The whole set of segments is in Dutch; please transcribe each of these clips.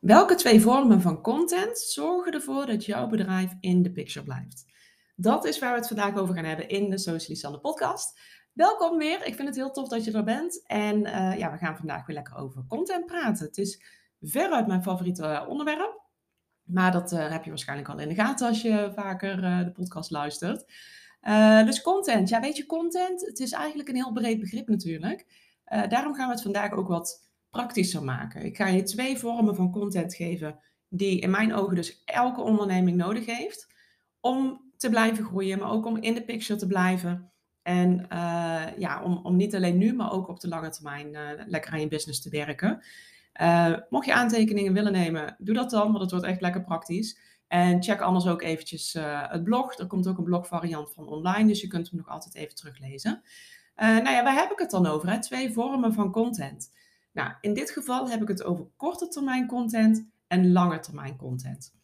Welke twee vormen van content zorgen ervoor dat jouw bedrijf in de picture blijft? Dat is waar we het vandaag over gaan hebben in de Socially podcast. Welkom weer. Ik vind het heel tof dat je er bent. En uh, ja, we gaan vandaag weer lekker over content praten. Het is veruit mijn favoriete eh, onderwerp. Maar dat uh, heb je waarschijnlijk al in de gaten als je vaker de podcast luistert. dus content. Ja, weet je, content, het is eigenlijk een heel breed begrip natuurlijk. daarom gaan we het vandaag ook wat praktischer maken. Ik ga je twee vormen van content geven die in mijn ogen dus elke onderneming nodig heeft om te blijven groeien, maar ook om in de picture te blijven. En uh, ja, om, om niet alleen nu, maar ook op de lange termijn uh, lekker aan je business te werken. Uh, mocht je aantekeningen willen nemen, doe dat dan, want het wordt echt lekker praktisch. En check anders ook eventjes het blog. Er komt ook een blogvariant van online, dus je kunt hem nog altijd even teruglezen. nou ja, waar heb ik het dan over? Twee vormen van content. Nou, in dit geval heb ik het over korte termijn content en lange termijn content.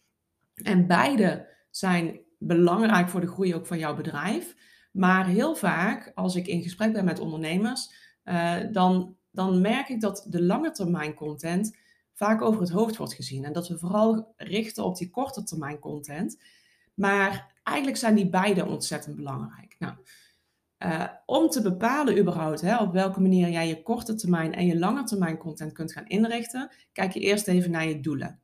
En beide zijn belangrijk voor de groei ook van jouw bedrijf. Maar heel vaak, als ik in gesprek ben met ondernemers, uh, dan, dan merk ik dat de lange termijn content vaak over het hoofd wordt gezien. En dat we vooral richten op die korte termijn content. Maar eigenlijk zijn die beide ontzettend belangrijk. Nou, uh, om te bepalen überhaupt hè, op welke manier jij je korte termijn en je lange termijn content kunt gaan inrichten, kijk je eerst even naar je doelen.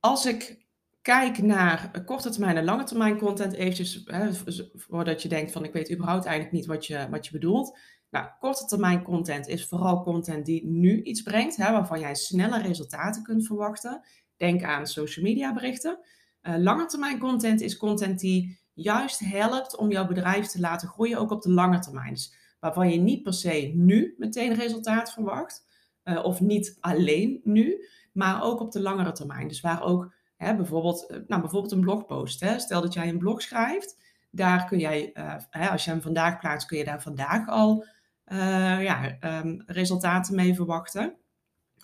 Als ik kijk naar korte termijn en lange termijn content, eventjes hè, voordat je denkt van ik weet überhaupt eigenlijk niet wat je, wat je bedoelt. Nou, korte termijn content is vooral content die nu iets brengt, hè, waarvan jij snelle resultaten kunt verwachten. Denk aan social media berichten. Uh, lange termijn content is content die juist helpt om jouw bedrijf te laten groeien, ook op de lange termijn. Dus waarvan je niet per se nu meteen resultaat verwacht, uh, of niet alleen nu, maar ook op de langere termijn. Dus waar ook hè, bijvoorbeeld, uh, nou, bijvoorbeeld een blogpost. Hè. Stel dat jij een blog schrijft, daar kun jij, uh, hè, als je hem vandaag plaatst, kun je daar vandaag al ja, um, resultaten mee verwachten.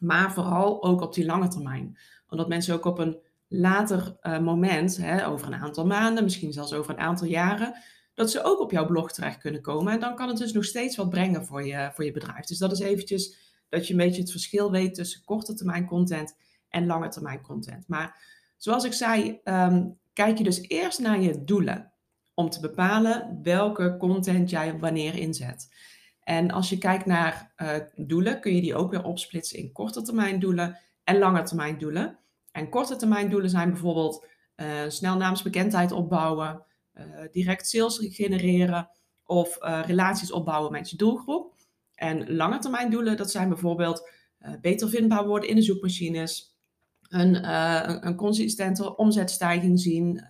Maar vooral ook op die lange termijn. Omdat mensen ook op een later uh, moment, hè, over een aantal maanden, misschien zelfs over een aantal jaren, dat ze ook op jouw blog terecht kunnen komen. En dan kan het dus nog steeds wat brengen voor je, voor je bedrijf. Dus dat is eventjes dat je een beetje het verschil weet tussen korte termijn content en lange termijn content. Maar zoals ik zei, um, kijk je dus eerst naar je doelen om te bepalen welke content jij wanneer inzet. En als je kijkt naar uh, doelen, kun je die ook weer opsplitsen in korte termijn doelen en lange termijn doelen. En korte termijn doelen zijn bijvoorbeeld uh, snel naamsbekendheid opbouwen, uh, direct sales genereren of uh, relaties opbouwen met je doelgroep. En lange termijn doelen, dat zijn bijvoorbeeld beter vindbaar worden in de zoekmachines, een, een consistente omzetstijging zien,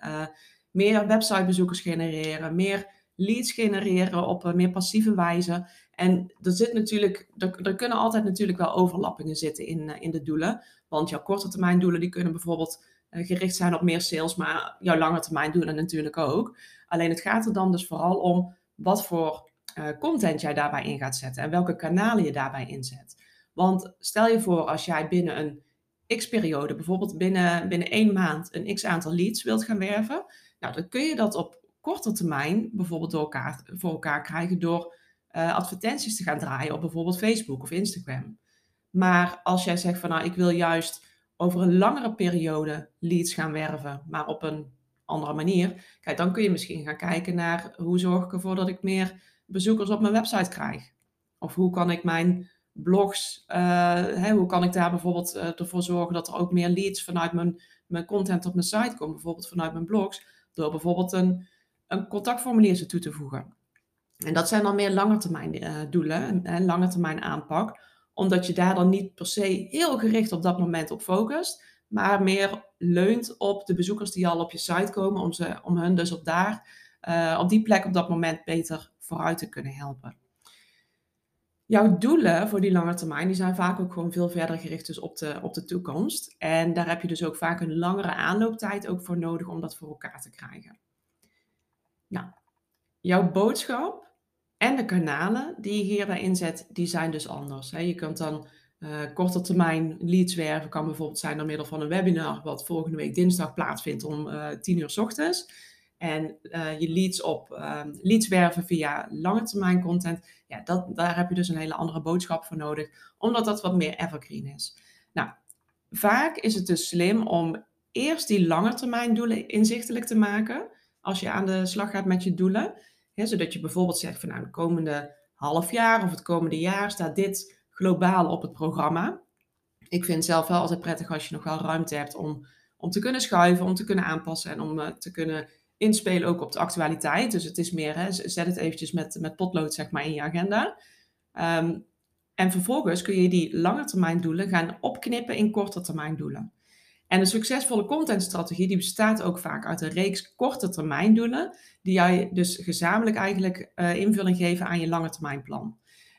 meer websitebezoekers genereren, meer leads genereren op een meer passieve wijze. En er, zit natuurlijk, er, kunnen altijd natuurlijk wel overlappingen zitten in, in de doelen. Want jouw korte termijn doelen die kunnen bijvoorbeeld uh, gericht zijn op meer sales, maar jouw lange termijn doelen natuurlijk ook. Alleen het gaat er dan dus vooral om wat voor uh, content jij daarbij in gaat zetten en welke kanalen je daarbij inzet. Want stel je voor als jij binnen een x-periode, bijvoorbeeld binnen, binnen één maand, een x aantal leads wilt gaan werven, nou, dan kun je dat op korte termijn bijvoorbeeld door elkaar, voor elkaar krijgen door uh, advertenties te gaan draaien op bijvoorbeeld Facebook of Instagram. Maar als jij zegt van nou, ik wil juist over een langere periode leads gaan werven, maar op een andere manier, kijk, dan kun je misschien gaan kijken naar hoe zorg ik ervoor dat ik meer bezoekers op mijn website krijg. Of hoe kan ik mijn blogs, uh, hoe kan ik daar bijvoorbeeld uh, ervoor zorgen dat er ook meer leads vanuit mijn, mijn content op mijn site komen, bijvoorbeeld vanuit mijn blogs, door bijvoorbeeld een, een contactformulier toe te voegen. En dat zijn dan meer langetermijn uh, doelen, een lange termijn aanpak omdat je daar dan niet per se heel gericht op dat moment op focust, maar meer leunt op de bezoekers die al op je site komen, om, ze, om hun dus op, daar, uh, op die plek op dat moment beter vooruit te kunnen helpen. Jouw doelen voor die lange termijn die zijn vaak ook gewoon veel verder gericht dus op, de, op de toekomst. En daar heb je dus ook vaak een langere aanlooptijd ook voor nodig om dat voor elkaar te krijgen. Nou, jouw boodschap en de kanalen die je hierbij inzet, die zijn dus anders. Je kunt dan uh, korte termijn leads werven, kan bijvoorbeeld zijn door middel van een webinar, wat volgende week dinsdag plaatsvindt om uh, eh, 10 uur s ochtends. En uh, je leads op ehm, leads werven via lange termijn content, ja, dat, daar heb je dus een hele andere boodschap voor nodig, omdat dat wat meer evergreen is. Nou, vaak is het dus slim om eerst die langetermijndoelen inzichtelijk te maken. Als je aan de slag gaat met je doelen. Zodat je bijvoorbeeld zegt van nou, de komende half jaar of het komende jaar staat dit globaal op het programma. Ik vind het zelf wel altijd prettig als je nog wel ruimte hebt om, om te kunnen schuiven, om te kunnen aanpassen en om uh, te kunnen inspelen ook op de actualiteit. Dus het is meer, hè, zet het eventjes met, met potlood zeg maar in je agenda. Um, en vervolgens kun je die lange termijn doelen gaan opknippen in korte termijn doelen. En een succesvolle contentstrategie die bestaat ook vaak uit een reeks korte termijn doelen, die jij dus gezamenlijk eigenlijk uh, invulling geven aan je lange termijn plan.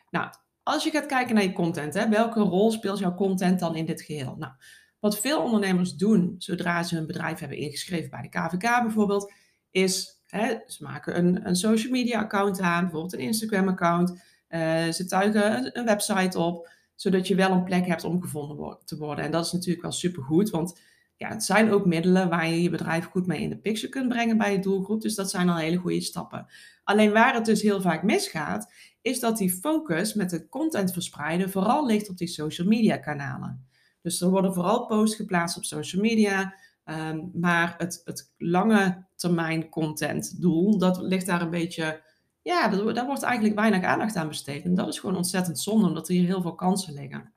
Nou, als je gaat kijken naar je content, hè, welke rol speelt jouw content dan in dit geheel? Nou, wat veel ondernemers doen zodra ze hun bedrijf hebben ingeschreven bij de KVK bijvoorbeeld, is hè, ze maken een, een social media account aan, bijvoorbeeld een Instagram account. Uh, ze tuigen een, website op, zodat je wel een plek hebt om gevonden te worden. En dat is natuurlijk wel supergoed, want ja, het zijn ook middelen waar je je bedrijf goed mee in de picture kunt brengen bij je doelgroep. Dus dat zijn al hele goede stappen. Alleen waar het dus heel vaak misgaat, is dat die focus met het content verspreiden vooral ligt op die social media kanalen. Dus er worden vooral posts geplaatst op social media, ehm, maar het, het lange termijn content doel, dat ligt daar een beetje ja, daar wordt eigenlijk weinig aandacht aan besteed. En dat is gewoon ontzettend zonde, omdat er hier heel veel kansen liggen.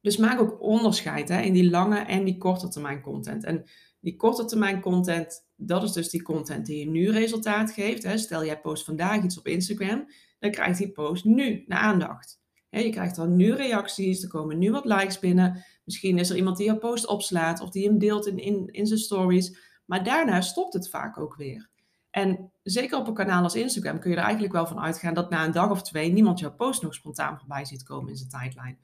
Dus maak ook onderscheid hè, in die lange en die korte termijn content. En die korte termijn content, dat is dus die content die je nu resultaat geeft. Hè. Stel jij post vandaag iets op Instagram, dan krijgt die post nu de aandacht. je krijgt dan nu reacties, er komen nu wat likes binnen. Misschien is er iemand die jouw post opslaat of die hem deelt in, in, in zijn stories. Maar daarna stopt het vaak ook weer. En zeker op een kanaal als Instagram kun je er eigenlijk wel van uitgaan dat na een dag of twee niemand jouw post nog spontaan voorbij ziet komen in zijn tijdlijn.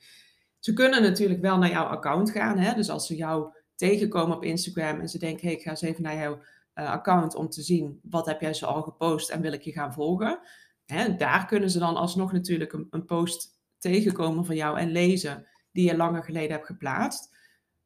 Ze kunnen natuurlijk wel naar jouw account gaan. Hè? Dus als ze jou tegenkomen op Instagram en ze denken, hey, ik ga eens even naar jouw uh, account om te zien wat heb jij zo al gepost en wil ik je gaan volgen. Hè? Daar kunnen ze dan alsnog natuurlijk een, een post tegenkomen van jou en lezen die je langer geleden hebt geplaatst.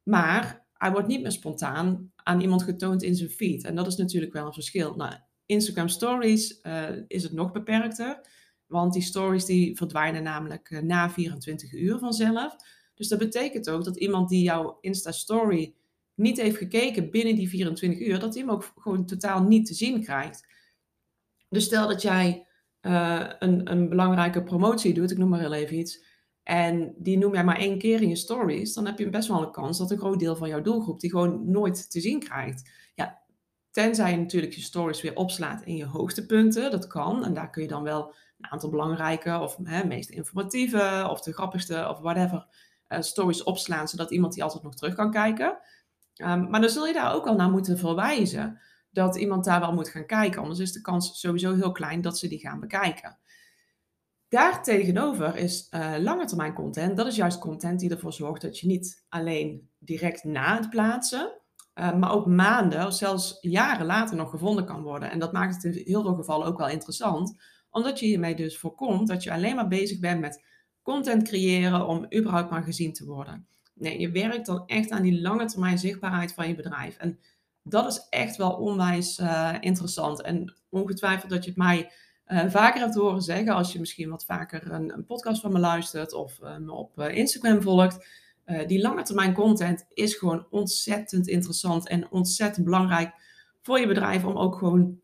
Maar hij wordt niet meer spontaan aan iemand getoond in zijn feed. En dat is natuurlijk wel een verschil. Nou, Instagram Stories uh, is het nog beperkter. Want die stories die verdwijnen namelijk uh, na 24 uur vanzelf. Dus dat betekent ook dat iemand die jouw Insta Story niet heeft gekeken binnen die 24 uur, dat hij hem ook gewoon totaal niet te zien krijgt. Dus stel dat jij uh, een, een belangrijke promotie doet, ik noem maar heel even iets, en die noem jij maar één keer in je stories, dan heb je best wel een kans dat een groot deel van jouw doelgroep die gewoon nooit te zien krijgt. Ja, Tenzij je natuurlijk je stories weer opslaat in je hoogtepunten. Dat kan. En daar kun je dan wel een aantal belangrijke of hè, meest informatieve of de grappigste of whatever uh, stories opslaan. Zodat iemand die altijd nog terug kan kijken. Um, maar dan zul je daar ook al naar moeten verwijzen. Dat iemand daar wel moet gaan kijken. Anders is de kans sowieso heel klein dat ze die gaan bekijken. Daartegenover is uh, lange termijn content. Dat is juist content die ervoor zorgt dat je niet alleen direct na het plaatsen uh, maar ook maanden of zelfs jaren later nog gevonden kan worden. En dat maakt het in heel veel gevallen ook wel interessant, omdat je hiermee dus voorkomt dat je alleen maar bezig bent met content creëren om überhaupt maar gezien te worden. Nee, je werkt dan echt aan die lange termijn zichtbaarheid van je bedrijf. En dat is echt wel onwijs uh, interessant. En ongetwijfeld dat je het mij uh, vaker hebt horen zeggen, als je misschien wat vaker een, een podcast van me luistert of me op Instagram volgt uh, die lange termijn content is gewoon ontzettend interessant en ontzettend belangrijk voor je bedrijf om ook gewoon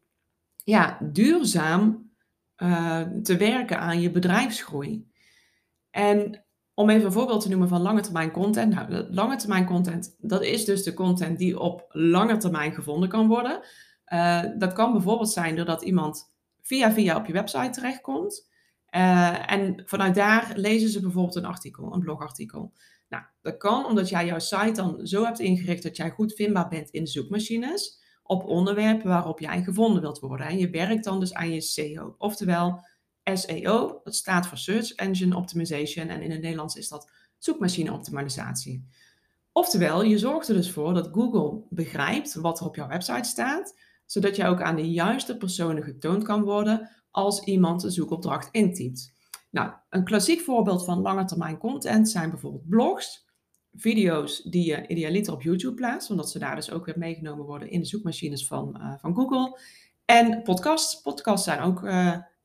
ja, duurzaam uh, te werken aan je bedrijfsgroei. En om even een voorbeeld te noemen van lange termijn content. Nou, lange termijn content, dat is dus de content die op lange termijn gevonden kan worden. Uh, dat kan bijvoorbeeld zijn doordat iemand via via op je website terechtkomt. Uh, en vanuit daar lezen ze bijvoorbeeld een artikel, een blogartikel. Nou, dat kan omdat jij jouw site dan zo hebt ingericht dat jij goed vindbaar bent in zoekmachines op onderwerpen waarop jij gevonden wilt worden. En je werkt dan dus aan je SEO, oftewel SEO, dat staat voor Search Engine Optimization en in het Nederlands is dat zoekmachine optimalisatie. Oftewel, je zorgt er dus voor dat Google begrijpt wat er op jouw website staat, zodat je ook aan de juiste personen getoond kan worden als iemand de zoekopdracht intypt. Nou, een klassiek voorbeeld van lange termijn content zijn bijvoorbeeld blogs, video's die je idealiter op YouTube plaatst, omdat ze daar dus ook weer meegenomen worden in de zoekmachines van, uh, van Google. En podcasts. Podcasts zijn ook, uh,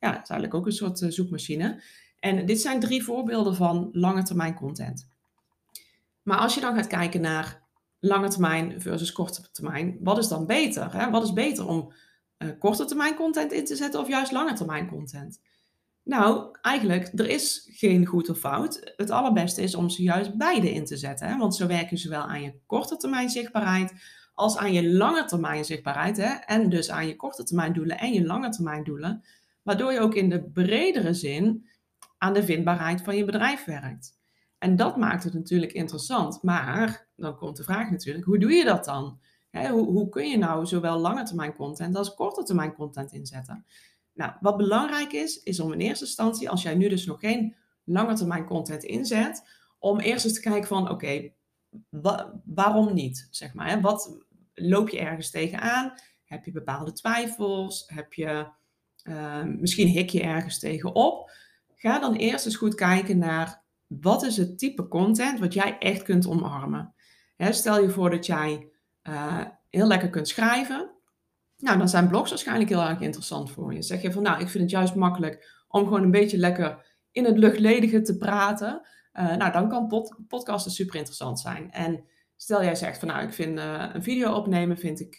ja, eigenlijk ook een soort uh, zoekmachine. En dit zijn drie voorbeelden van lange termijn content. Maar als je dan gaat kijken naar lange termijn versus korte termijn, wat is dan beter? Hè? Wat is beter om uh, korte termijn content in te zetten of juist lange termijn content? Nou, eigenlijk, er is geen goed of fout. Het allerbeste is om ze juist beide in te zetten. Hè? Want zo werk je zowel aan je korte termijn zichtbaarheid als aan je lange termijn zichtbaarheid. Hè? En dus aan je korte termijn doelen en je lange termijn doelen. Waardoor je ook in de bredere zin aan de vindbaarheid van je bedrijf werkt. En dat maakt het natuurlijk interessant. Maar dan komt de vraag natuurlijk, hoe doe je dat dan? Hoe, hoe, kun je nou zowel lange termijn content als korte termijn content inzetten? Nou, wat belangrijk is, is om in eerste instantie, als jij nu dus nog geen lange termijn content inzet, om eerst eens te kijken van, oké, waarom niet? Zeg maar, hè? Wat loop je ergens tegenaan? Heb je bepaalde twijfels? Heb je, uh, misschien hik je ergens tegenop? Ga dan eerst eens goed kijken naar wat is het type content wat jij echt kunt omarmen. Hè, stel je voor dat jij uh, heel lekker kunt schrijven. Nou, dan zijn blogs waarschijnlijk heel erg interessant voor je. Zeg je van, nou, ik vind het juist makkelijk om gewoon een beetje lekker in het luchtledige te praten. Uh, nou, dan kan pod podcasten super interessant zijn. En stel jij zegt van, nou, ik vind uh, een video opnemen, vind ik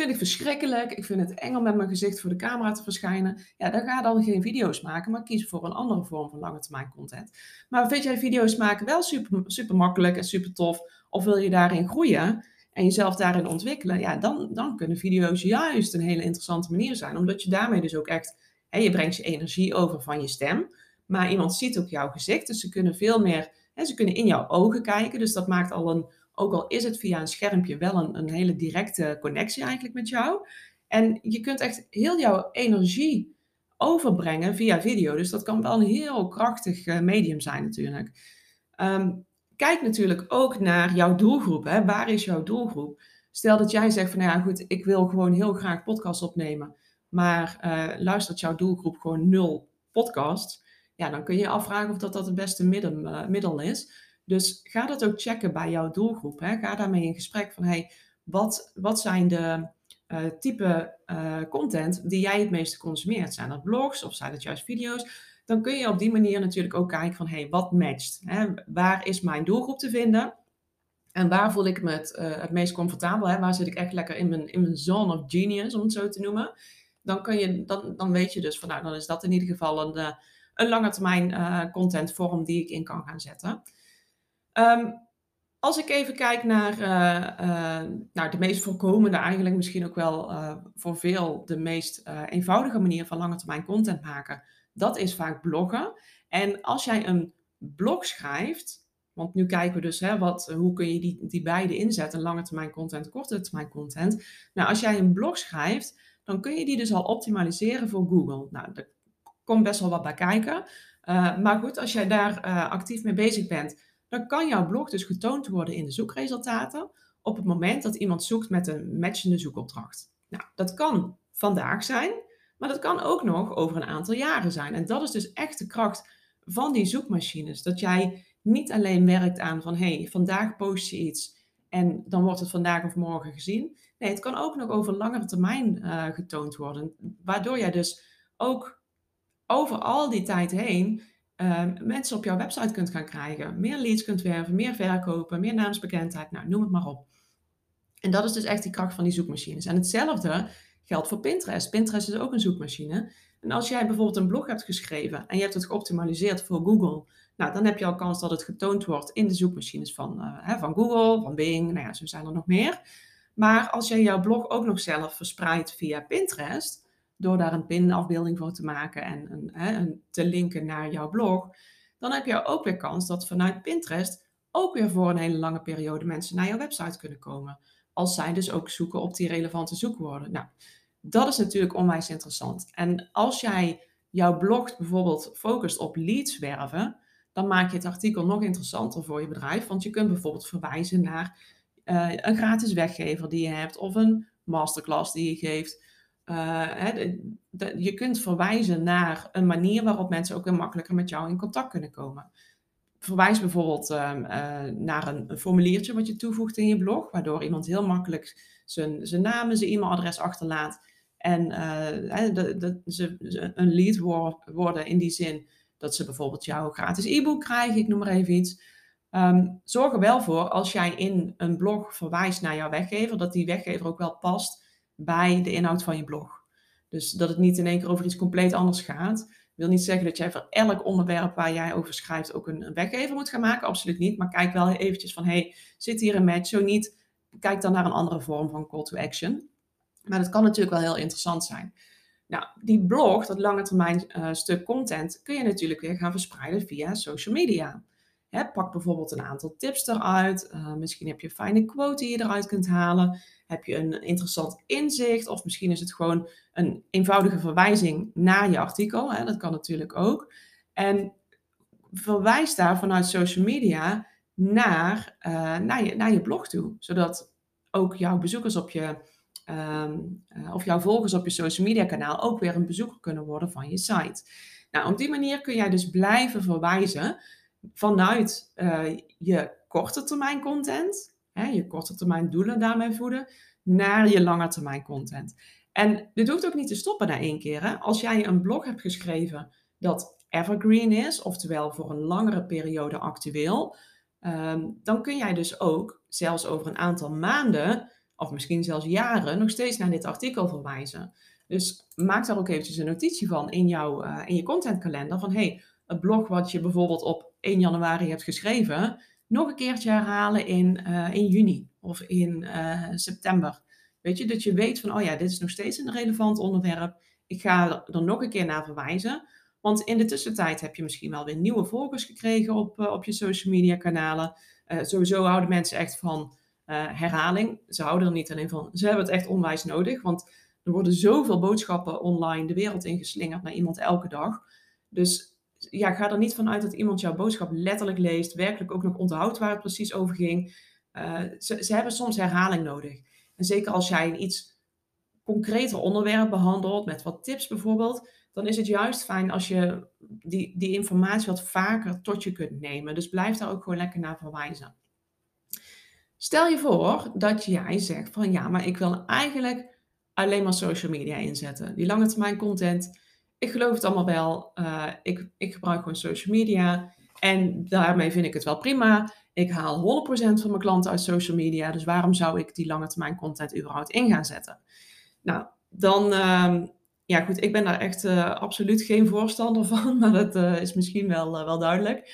vind ik verschrikkelijk. Ik vind het eng om met mijn gezicht voor de camera te verschijnen. Ja, dan ga dan geen video's maken, maar kies voor een andere vorm van lange termijn content. Maar vind jij video's maken wel super, super makkelijk en super tof? Of wil je daarin groeien en jezelf daarin ontwikkelen? Ja, dan, dan kunnen video's juist een hele interessante manier zijn. Omdat je daarmee dus ook echt, hè, je brengt je energie over van je stem. Maar iemand ziet ook jouw gezicht, dus ze kunnen veel meer, hè, ze kunnen in jouw ogen kijken. Dus dat maakt al een ook al is het via een schermpje wel een, een hele directe connectie eigenlijk met jou. En je kunt echt heel jouw energie overbrengen via video. Dus dat kan wel een heel krachtig eh, medium zijn natuurlijk. Ehm, kijk natuurlijk ook naar jouw doelgroep. Hè. Waar is jouw doelgroep? Stel dat jij zegt van nou ja goed, ik wil gewoon heel graag podcast opnemen. Maar uh, luistert jouw doelgroep gewoon nul podcast. Ja, dan kun je je afvragen of dat, dat het beste middel, uh, middel is. Dus ga dat ook checken bij jouw doelgroep. Hè. Ga daarmee in gesprek van, hey, wat, wat zijn de uh, type content die jij het meeste consumeert? Zijn dat blogs of zijn dat juist video's? Dan kun je op die manier natuurlijk ook kijken van, hey, wat matcht? Hè? Waar is mijn doelgroep te vinden? En waar voel ik me het, uh, het meest comfortabel? Hè? Waar zit ik echt lekker in mijn, in mijn zone of genius, om het zo te noemen? Dan, kun je, dan, dan weet je dus van, nou, dan is dat in ieder geval een, een lange termijn contentvorm die ik in kan gaan zetten. Um, als ik even kijk naar, uh, uh, de meest voorkomende, eigenlijk misschien ook wel uh, voor veel de meest eenvoudige manier van lange termijn content maken, dat is vaak bloggen. En als jij een blog schrijft, want nu kijken we dus hè, wat, hoe kun je die, die beide inzetten, lange termijn content, korte termijn content. Nou, als jij een blog schrijft, dan kun je die dus al optimaliseren voor Google. Nou, er komt best wel wat bij kijken. maar goed, als jij daar actief mee bezig bent, dan kan jouw blog dus getoond worden in de zoekresultaten op het moment dat iemand zoekt met een matchende zoekopdracht. Nou, dat kan vandaag zijn, maar dat kan ook nog over een aantal jaren zijn. En dat is dus echt de kracht van die zoekmachines. Dat jij niet alleen werkt aan van hé, hey, vandaag post je iets en dan wordt het vandaag of morgen gezien. Nee, het kan ook nog over langere termijn uh, getoond worden. Waardoor jij dus ook over al die tijd heen Ehm, mensen op jouw website kunt gaan krijgen. Meer leads kunt werven, meer verkopen, meer naamsbekendheid, nou, noem het maar op. En dat is dus echt die kracht van die zoekmachines. En hetzelfde geldt voor Pinterest. Pinterest is ook een zoekmachine. En als jij bijvoorbeeld een blog hebt geschreven en je hebt het geoptimaliseerd voor Google, nou, dan heb je al kans dat het getoond wordt in de zoekmachines van, uh, van Google, van Bing, nou ja, zo zijn er nog meer. Maar als jij jouw blog ook nog zelf verspreidt via Pinterest, door daar een pinafbeelding voor te maken en een, hè, een, te linken naar jouw blog, dan heb je ook weer kans dat vanuit Pinterest ook weer voor een hele lange periode mensen naar jouw website kunnen komen. Als zij dus ook zoeken op die relevante zoekwoorden. Nou, dat is natuurlijk onwijs interessant. En als jij jouw blog bijvoorbeeld focust op leads werven, dan maak je het artikel nog interessanter voor je bedrijf. Want je kunt bijvoorbeeld verwijzen naar uh, een gratis weggever die je hebt of een masterclass die je geeft. Hè, je kunt verwijzen naar een manier waarop mensen ook makkelijker met jou in contact kunnen komen. Verwijs bijvoorbeeld uh, naar een, formuliertje wat je toevoegt in je blog, waardoor iemand heel makkelijk zijn naam en zijn e-mailadres achterlaat. En uh, ze, een lead worden in die zin dat ze bijvoorbeeld jouw gratis e-book krijgen, ik noem maar even iets. Ehm, zorg er wel voor, als jij in een blog verwijst naar jouw weggever, dat die weggever ook wel past bij de inhoud van je blog. Dus dat het niet in één keer over iets compleet anders gaat. wil niet zeggen dat jij voor elk onderwerp waar jij over schrijft ook een, weggever moet gaan maken. Absoluut niet. Maar kijk wel eventjes van, hey, zit hier een match? Zo niet, kijk dan naar een andere vorm van call to action. Maar dat kan natuurlijk wel heel interessant zijn. Nou, die blog, dat lange termijn uh, stuk content, kun je natuurlijk weer gaan verspreiden via social media. Hè, pak bijvoorbeeld een aantal tips eruit. Uh, misschien heb je een fijne quote die je eruit kunt halen. Heb je een interessant inzicht? Of misschien is het gewoon een eenvoudige verwijzing naar je artikel. Hè, dat kan natuurlijk ook. En verwijs daar vanuit social media naar, je, naar je blog toe. Zodat ook jouw bezoekers op je, um, uh, of jouw volgers op je social media kanaal ook weer een bezoeker kunnen worden van je site. Nou, op die manier kun jij dus blijven verwijzen vanuit uh, je korte termijn content, hè, je korte termijn doelen daarmee voeden, naar je lange termijn content. En dit hoeft ook niet te stoppen na één keer. Hè? Als jij een blog hebt geschreven dat evergreen is, oftewel voor een langere periode actueel, um, dan kun jij dus ook zelfs over een aantal maanden, of misschien zelfs jaren, nog steeds naar dit artikel verwijzen. Dus maak daar ook eventjes een notitie van in, jouw, uh, in je contentkalender van hey, het blog wat je bijvoorbeeld op 1 januari hebt geschreven, nog een keertje herhalen in, uh, in juni of in uh, september. Weet je, dat je weet van, oh ja, dit is nog steeds een relevant onderwerp. Ik ga er nog een keer naar verwijzen. Want in de tussentijd heb je misschien wel weer nieuwe volgers gekregen op, op je social media kanalen. sowieso houden mensen echt van herhaling. Ze houden er niet alleen van, ze hebben het echt onwijs nodig. Want er worden zoveel boodschappen online de wereld ingeslingerd naar iemand elke dag. Dus ja, ga er niet vanuit dat iemand jouw boodschap letterlijk leest, werkelijk ook nog onthoudt waar het precies over ging. Uh, ze, ze, hebben soms herhaling nodig. En zeker als jij een iets concreter onderwerp behandelt, met wat tips bijvoorbeeld, dan is het juist fijn als je die, die informatie wat vaker tot je kunt nemen. Dus blijf daar ook gewoon lekker naar verwijzen. Stel je voor dat jij zegt van ja, maar ik wil eigenlijk alleen maar social media inzetten. Die lange termijn content, ik geloof het allemaal wel. Uh, ik, ik gebruik gewoon social media. En daarmee vind ik het wel prima. Ik haal 100% van mijn klanten uit social media. Dus waarom zou ik die lange termijn content überhaupt in gaan zetten? Nou, dan, uh, ja goed, ik ben daar echt uh, absoluut geen voorstander van. Maar dat uh, is misschien wel, wel duidelijk.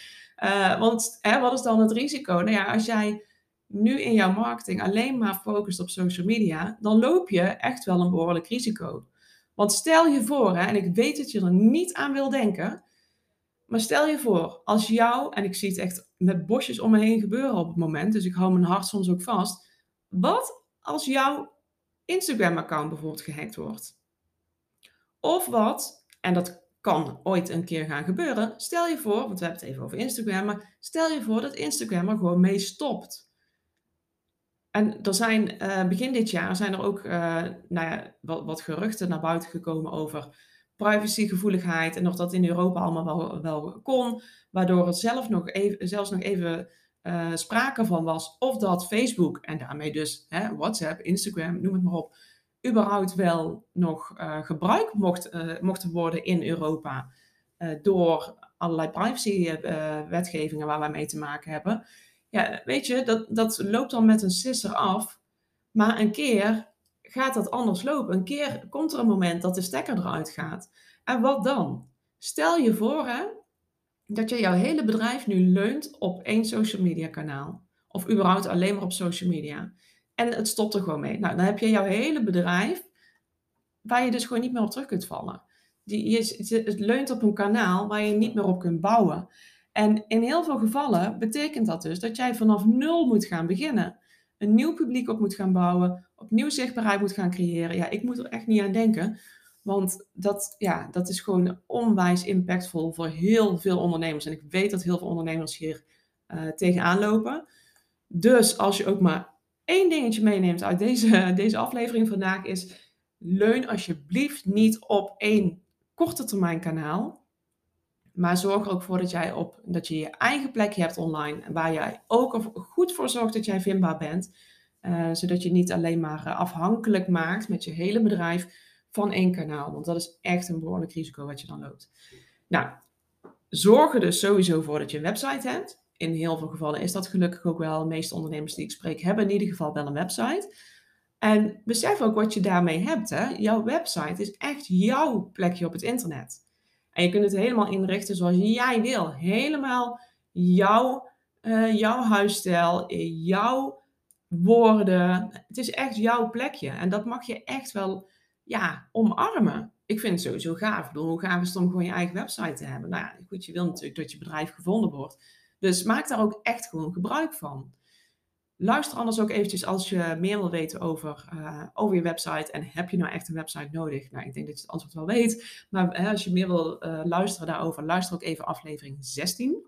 want hè, wat is dan het risico? Nou ja, als jij nu in jouw marketing alleen maar focust op social media, dan loop je echt wel een behoorlijk risico. Want stel je voor, hè, en ik weet dat je er niet aan wil denken, maar stel je voor, als jou, en ik zie het echt met bosjes om me heen gebeuren op het moment, dus ik hou mijn hart soms ook vast. Wat als jouw Instagram-account bijvoorbeeld gehackt wordt? Of wat, en dat kan ooit een keer gaan gebeuren, stel je voor, want we hebben het even over Instagram, maar stel je voor dat Instagram er gewoon mee stopt. En er zijn uh, begin dit jaar zijn er ook uh, nou ja, wat, wat, geruchten naar buiten gekomen over privacygevoeligheid en of dat in Europa allemaal wel, wel kon, waardoor er zelf nog even, zelfs nog even uh, sprake van was of dat Facebook en daarmee dus hè, WhatsApp, Instagram, noem het maar op, überhaupt wel nog gebruikt mocht, mochten worden in Europa door allerlei privacy-wetgevingen waar wij mee te maken hebben. Ja, weet je, dat, dat loopt dan met een sisser af. Maar een keer gaat dat anders lopen. Een keer komt er een moment dat de stekker eruit gaat. En wat dan? Stel je voor hè, dat je jouw hele bedrijf nu leunt op één social media kanaal. Of überhaupt alleen maar op social media. En het stopt er gewoon mee. Nou, dan heb je jouw hele bedrijf waar je dus gewoon niet meer op terug kunt vallen. Die, je, het leunt op een kanaal waar je niet meer op kunt bouwen. En in heel veel gevallen betekent dat dus dat jij vanaf nul moet gaan beginnen. Een nieuw publiek op moet gaan bouwen, opnieuw zichtbaarheid moet gaan creëren. Ja, ik moet er echt niet aan denken. Want dat, ja, dat is gewoon onwijs impactvol voor heel veel ondernemers. En ik weet dat heel veel ondernemers hier uh, tegenaan lopen. Dus als je ook maar één dingetje meeneemt uit deze, deze aflevering vandaag is... leun alsjeblieft niet op één korte termijn kanaal maar zorg er ook voor dat, jij op, dat je je eigen plekje hebt online. Waar jij ook goed voor zorgt dat jij vindbaar bent. Uh, zodat je niet alleen maar eh, afhankelijk maakt met je hele bedrijf van één kanaal. Want dat is echt een behoorlijk risico wat je dan loopt. Nou, zorg er dus sowieso voor dat je een website hebt. in heel veel gevallen is dat gelukkig ook wel. De meeste ondernemers die ik spreek hebben in ieder geval wel een website. En besef ook wat je daarmee hebt. Hè? Jouw website is echt jouw plekje op het internet. En je kunt het helemaal inrichten zoals jij wil. Helemaal jouw, uh, jouw huisstijl, jouw woorden. Het is echt jouw plekje. En dat mag je echt wel ja, omarmen. Ik vind het sowieso gaaf. Hoe gaaf is het om gewoon je eigen website te hebben? Nou ja, goed, je wil natuurlijk dat je bedrijf gevonden wordt. Dus maak daar ook echt gewoon gebruik van. Luister anders ook eventjes als je meer wil weten over, uh, over je website. En heb je nou echt een website nodig? Nou, ik denk dat je het antwoord wel weet. Maar hè, als je meer wil uh, luisteren daarover, luister ook even aflevering 16. Um,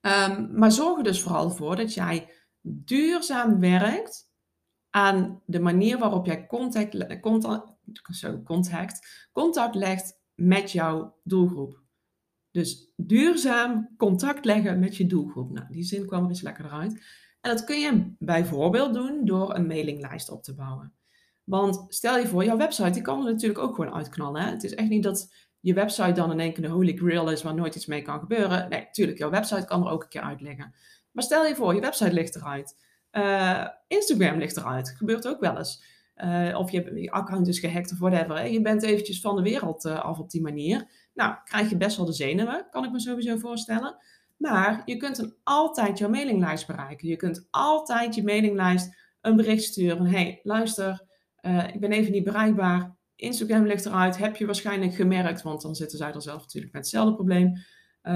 ehm, maar zorg er dus vooral voor dat jij duurzaam werkt aan de manier waarop jij contact, contact, contact, contact legt met jouw doelgroep. Dus duurzaam contact leggen met je doelgroep. Nou, die zin kwam er eens lekker eruit. En dat kun je bijvoorbeeld doen door een mailinglijst op te bouwen. Want stel je voor, jouw website die kan er natuurlijk ook gewoon uitknallen. Hè? Het is echt niet dat je website dan in één keer holy grail is waar nooit iets mee kan gebeuren. Nee, natuurlijk, jouw website kan er ook een keer uitleggen. Maar stel je voor, je website ligt eruit. Uh, Instagram ligt eruit. Gebeurt ook wel eens. Uh, of je, account is gehackt of whatever. Hè? Je bent eventjes van de wereld uh, af op die manier. Nou, krijg je best wel de zenuwen, kan ik me sowieso voorstellen. Maar je kunt altijd jouw mailinglijst bereiken. Je kunt altijd je mailinglijst een bericht sturen. hey, luister, ik ben even niet bereikbaar. Instagram ligt eruit. Heb je waarschijnlijk gemerkt, want dan zitten zij er zelf natuurlijk met hetzelfde probleem. Uh,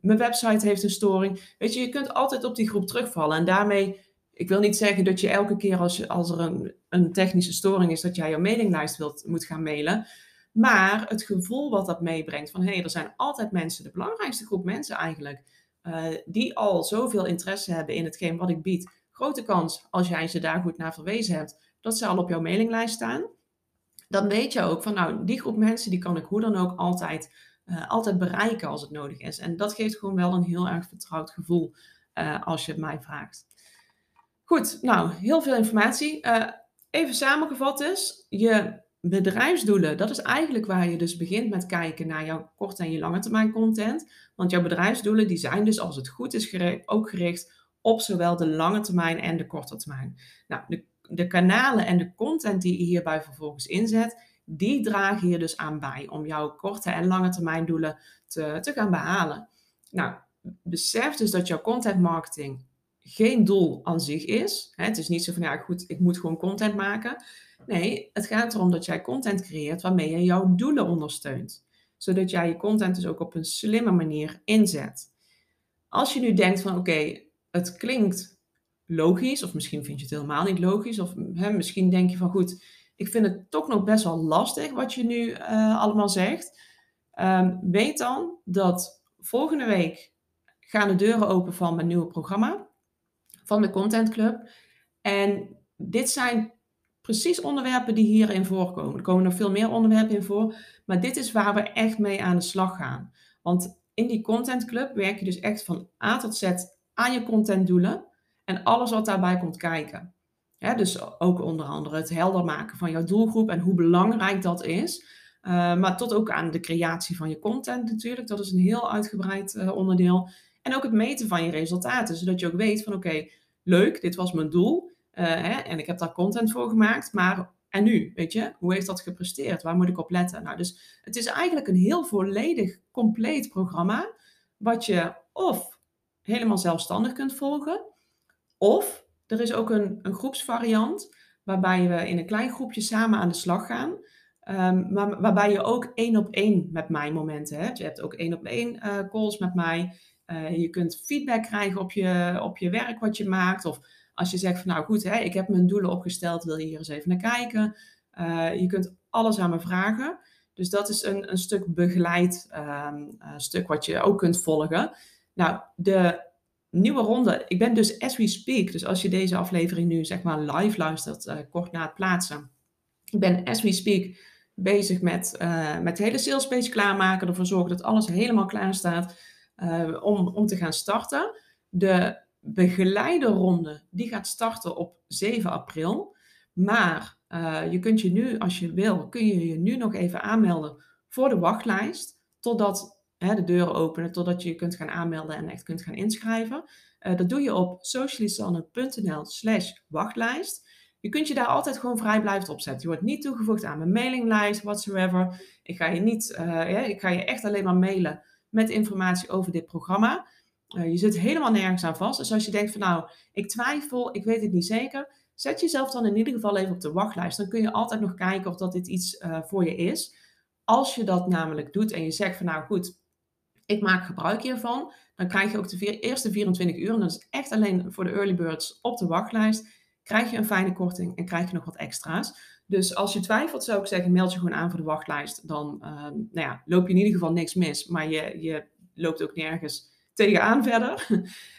mijn website heeft een storing. Weet je, je kunt altijd op die groep terugvallen. En daarmee ik wil niet zeggen dat je elke keer als, als er een, een technische storing is, dat jij je mailinglijst wilt, moet gaan mailen. Maar het gevoel wat dat meebrengt van hé, hey, er zijn altijd mensen, de belangrijkste groep mensen eigenlijk, uh, die al zoveel interesse hebben in hetgeen wat ik bied. Grote kans, als jij ze daar goed naar verwezen hebt, dat ze al op jouw mailinglijst staan. Dan weet je ook van nou, die groep mensen die kan ik hoe dan ook altijd, uh, altijd bereiken als het nodig is. En dat geeft gewoon wel een heel erg vertrouwd gevoel uh, als je het mij vraagt. Goed, nou, heel veel informatie. Even samengevat is, je bedrijfsdoelen, dat is eigenlijk waar je dus begint met kijken naar jouw korte en je lange termijn content. Want jouw bedrijfsdoelen, die zijn dus als het goed is gericht, ook gericht op zowel de lange termijn en de korte termijn. Nou, de, kanalen en de content die je hierbij vervolgens inzet, die dragen je dus aan bij om jouw korte en lange termijn doelen te, te gaan behalen. Nou, besef dus dat jouw content marketing geen doel aan zich is. Het is niet zo van, ja goed, ik moet gewoon content maken. Nee, het gaat erom dat jij content creëert waarmee je jouw doelen ondersteunt. Zodat jij je content dus ook op een slimme manier inzet. Als je nu denkt van, oké, het klinkt logisch, of misschien vind je het helemaal niet logisch, of hè, misschien denk je van, goed, ik vind het toch nog best wel lastig wat je nu uh, allemaal zegt. Um, weet dan dat volgende week gaan de deuren open van mijn nieuwe programma van de Content Club. En dit zijn precies onderwerpen die hierin voorkomen. Er komen nog veel meer onderwerpen in voor, maar dit is waar we echt mee aan de slag gaan. Want in die Content Club werk je dus echt van A tot Z aan je contentdoelen en alles wat daarbij komt kijken. dus ook onder andere het helder maken van jouw doelgroep en hoe belangrijk dat is. Uh, maar tot ook aan de creatie van je content natuurlijk. Dat is een heel uitgebreid uh, onderdeel. En ook het meten van je resultaten, zodat je ook weet van oké, leuk, dit was mijn doel. Uh, hè, en ik heb daar content voor gemaakt, maar en nu, weet je, hoe heeft dat gepresteerd? Waar moet ik op letten? Nou, dus het is eigenlijk een heel volledig, compleet programma, wat je of helemaal zelfstandig kunt volgen, of er is ook een, een groepsvariant, waarbij we in een klein groepje samen aan de slag gaan. Um, maar waarbij je ook één op één met mij momenten hebt. Je hebt ook één op één uh, calls met mij. Uh, je kunt feedback krijgen op je, op je werk wat je maakt. Of als je zegt van nou goed, hè, ik heb mijn doelen opgesteld, wil je hier eens even naar kijken. Uh, je kunt alles aan me vragen. Dus dat is een, een stuk begeleid um, uh, stuk wat je ook kunt volgen. Nou, de nieuwe ronde, ik ben dus as we speak, dus als je deze aflevering nu zeg maar live luistert, kort na het plaatsen. Ik ben as we speak bezig met, met de hele sales page klaarmaken, ervoor zorgen dat alles helemaal klaar staat. Uh, om, om te gaan starten. De begeleiderronde die gaat starten op 7 april. Maar uh, je kunt je nu, als je wil, kun je je nu nog even aanmelden voor de wachtlijst. Totdat hè, de deuren openen totdat je je kunt gaan aanmelden en echt kunt gaan inschrijven. Uh, dat doe je op socialisanne.nl slash wachtlijst. Je kunt je daar altijd gewoon vrij blijven opzetten. Je wordt niet toegevoegd aan mijn mailinglijst, whatsoever. Ik ga je, niet, ja, ik ga je echt alleen maar mailen met informatie over dit programma. Uh, je zit helemaal nergens aan vast. Dus als je denkt van nou, ik twijfel, ik weet het niet zeker. Zet jezelf dan in ieder geval even op de wachtlijst. Dan kun je altijd nog kijken of dat dit iets uh, voor je is. Als je dat namelijk doet en je zegt van nou goed, ik maak gebruik hiervan, dan krijg je ook de eerste 24 uur, en dat is echt alleen voor de early birds op de wachtlijst, krijg je een fijne korting en krijg je nog wat extra's. Dus als je twijfelt, zou ik zeggen, meld je gewoon aan voor de wachtlijst. Dan uh, nou ja, loop je in ieder geval niks mis, maar je, je loopt ook nergens tegenaan verder.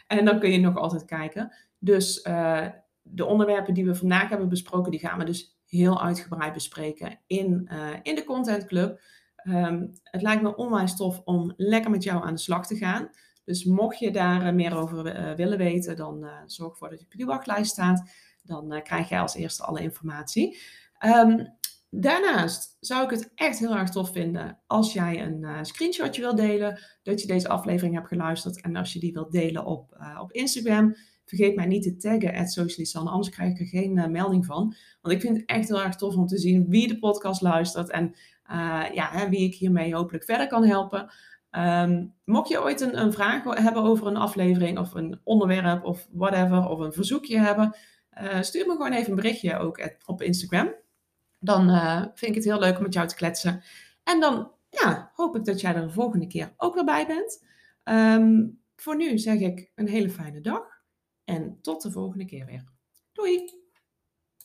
en dan kun je nog altijd kijken. Dus uh, de onderwerpen die we vandaag hebben besproken, die gaan we dus heel uitgebreid bespreken in, uh, in de Content Club. Um, het lijkt me onwijs tof om lekker met jou aan de slag te gaan. Dus mocht je daar uh, meer over willen weten, dan zorg ervoor dat je op die wachtlijst staat. Dan krijg jij als eerste alle informatie. Um, daarnaast zou ik het echt heel erg tof vinden als jij een screenshotje wilt delen. Dat je deze aflevering hebt geluisterd. En als je die wilt delen op, op Instagram. Vergeet mij niet te taggen, at Socialisanne, anders krijg ik er geen uh, melding van. Want ik vind het echt heel erg tof om te zien wie de podcast luistert en uh, ja, hè, wie ik hiermee hopelijk verder kan helpen. Um, mocht je ooit een, een, vraag hebben over een aflevering of een onderwerp of whatever, of een verzoekje hebben, uh, stuur me gewoon even een berichtje ook op Instagram. Dan vind ik het heel leuk om met jou te kletsen. En dan ja, hoop ik dat jij er de volgende keer ook weer bij bent. Um, voor nu zeg ik een hele fijne dag. En tot de volgende keer weer. Doei!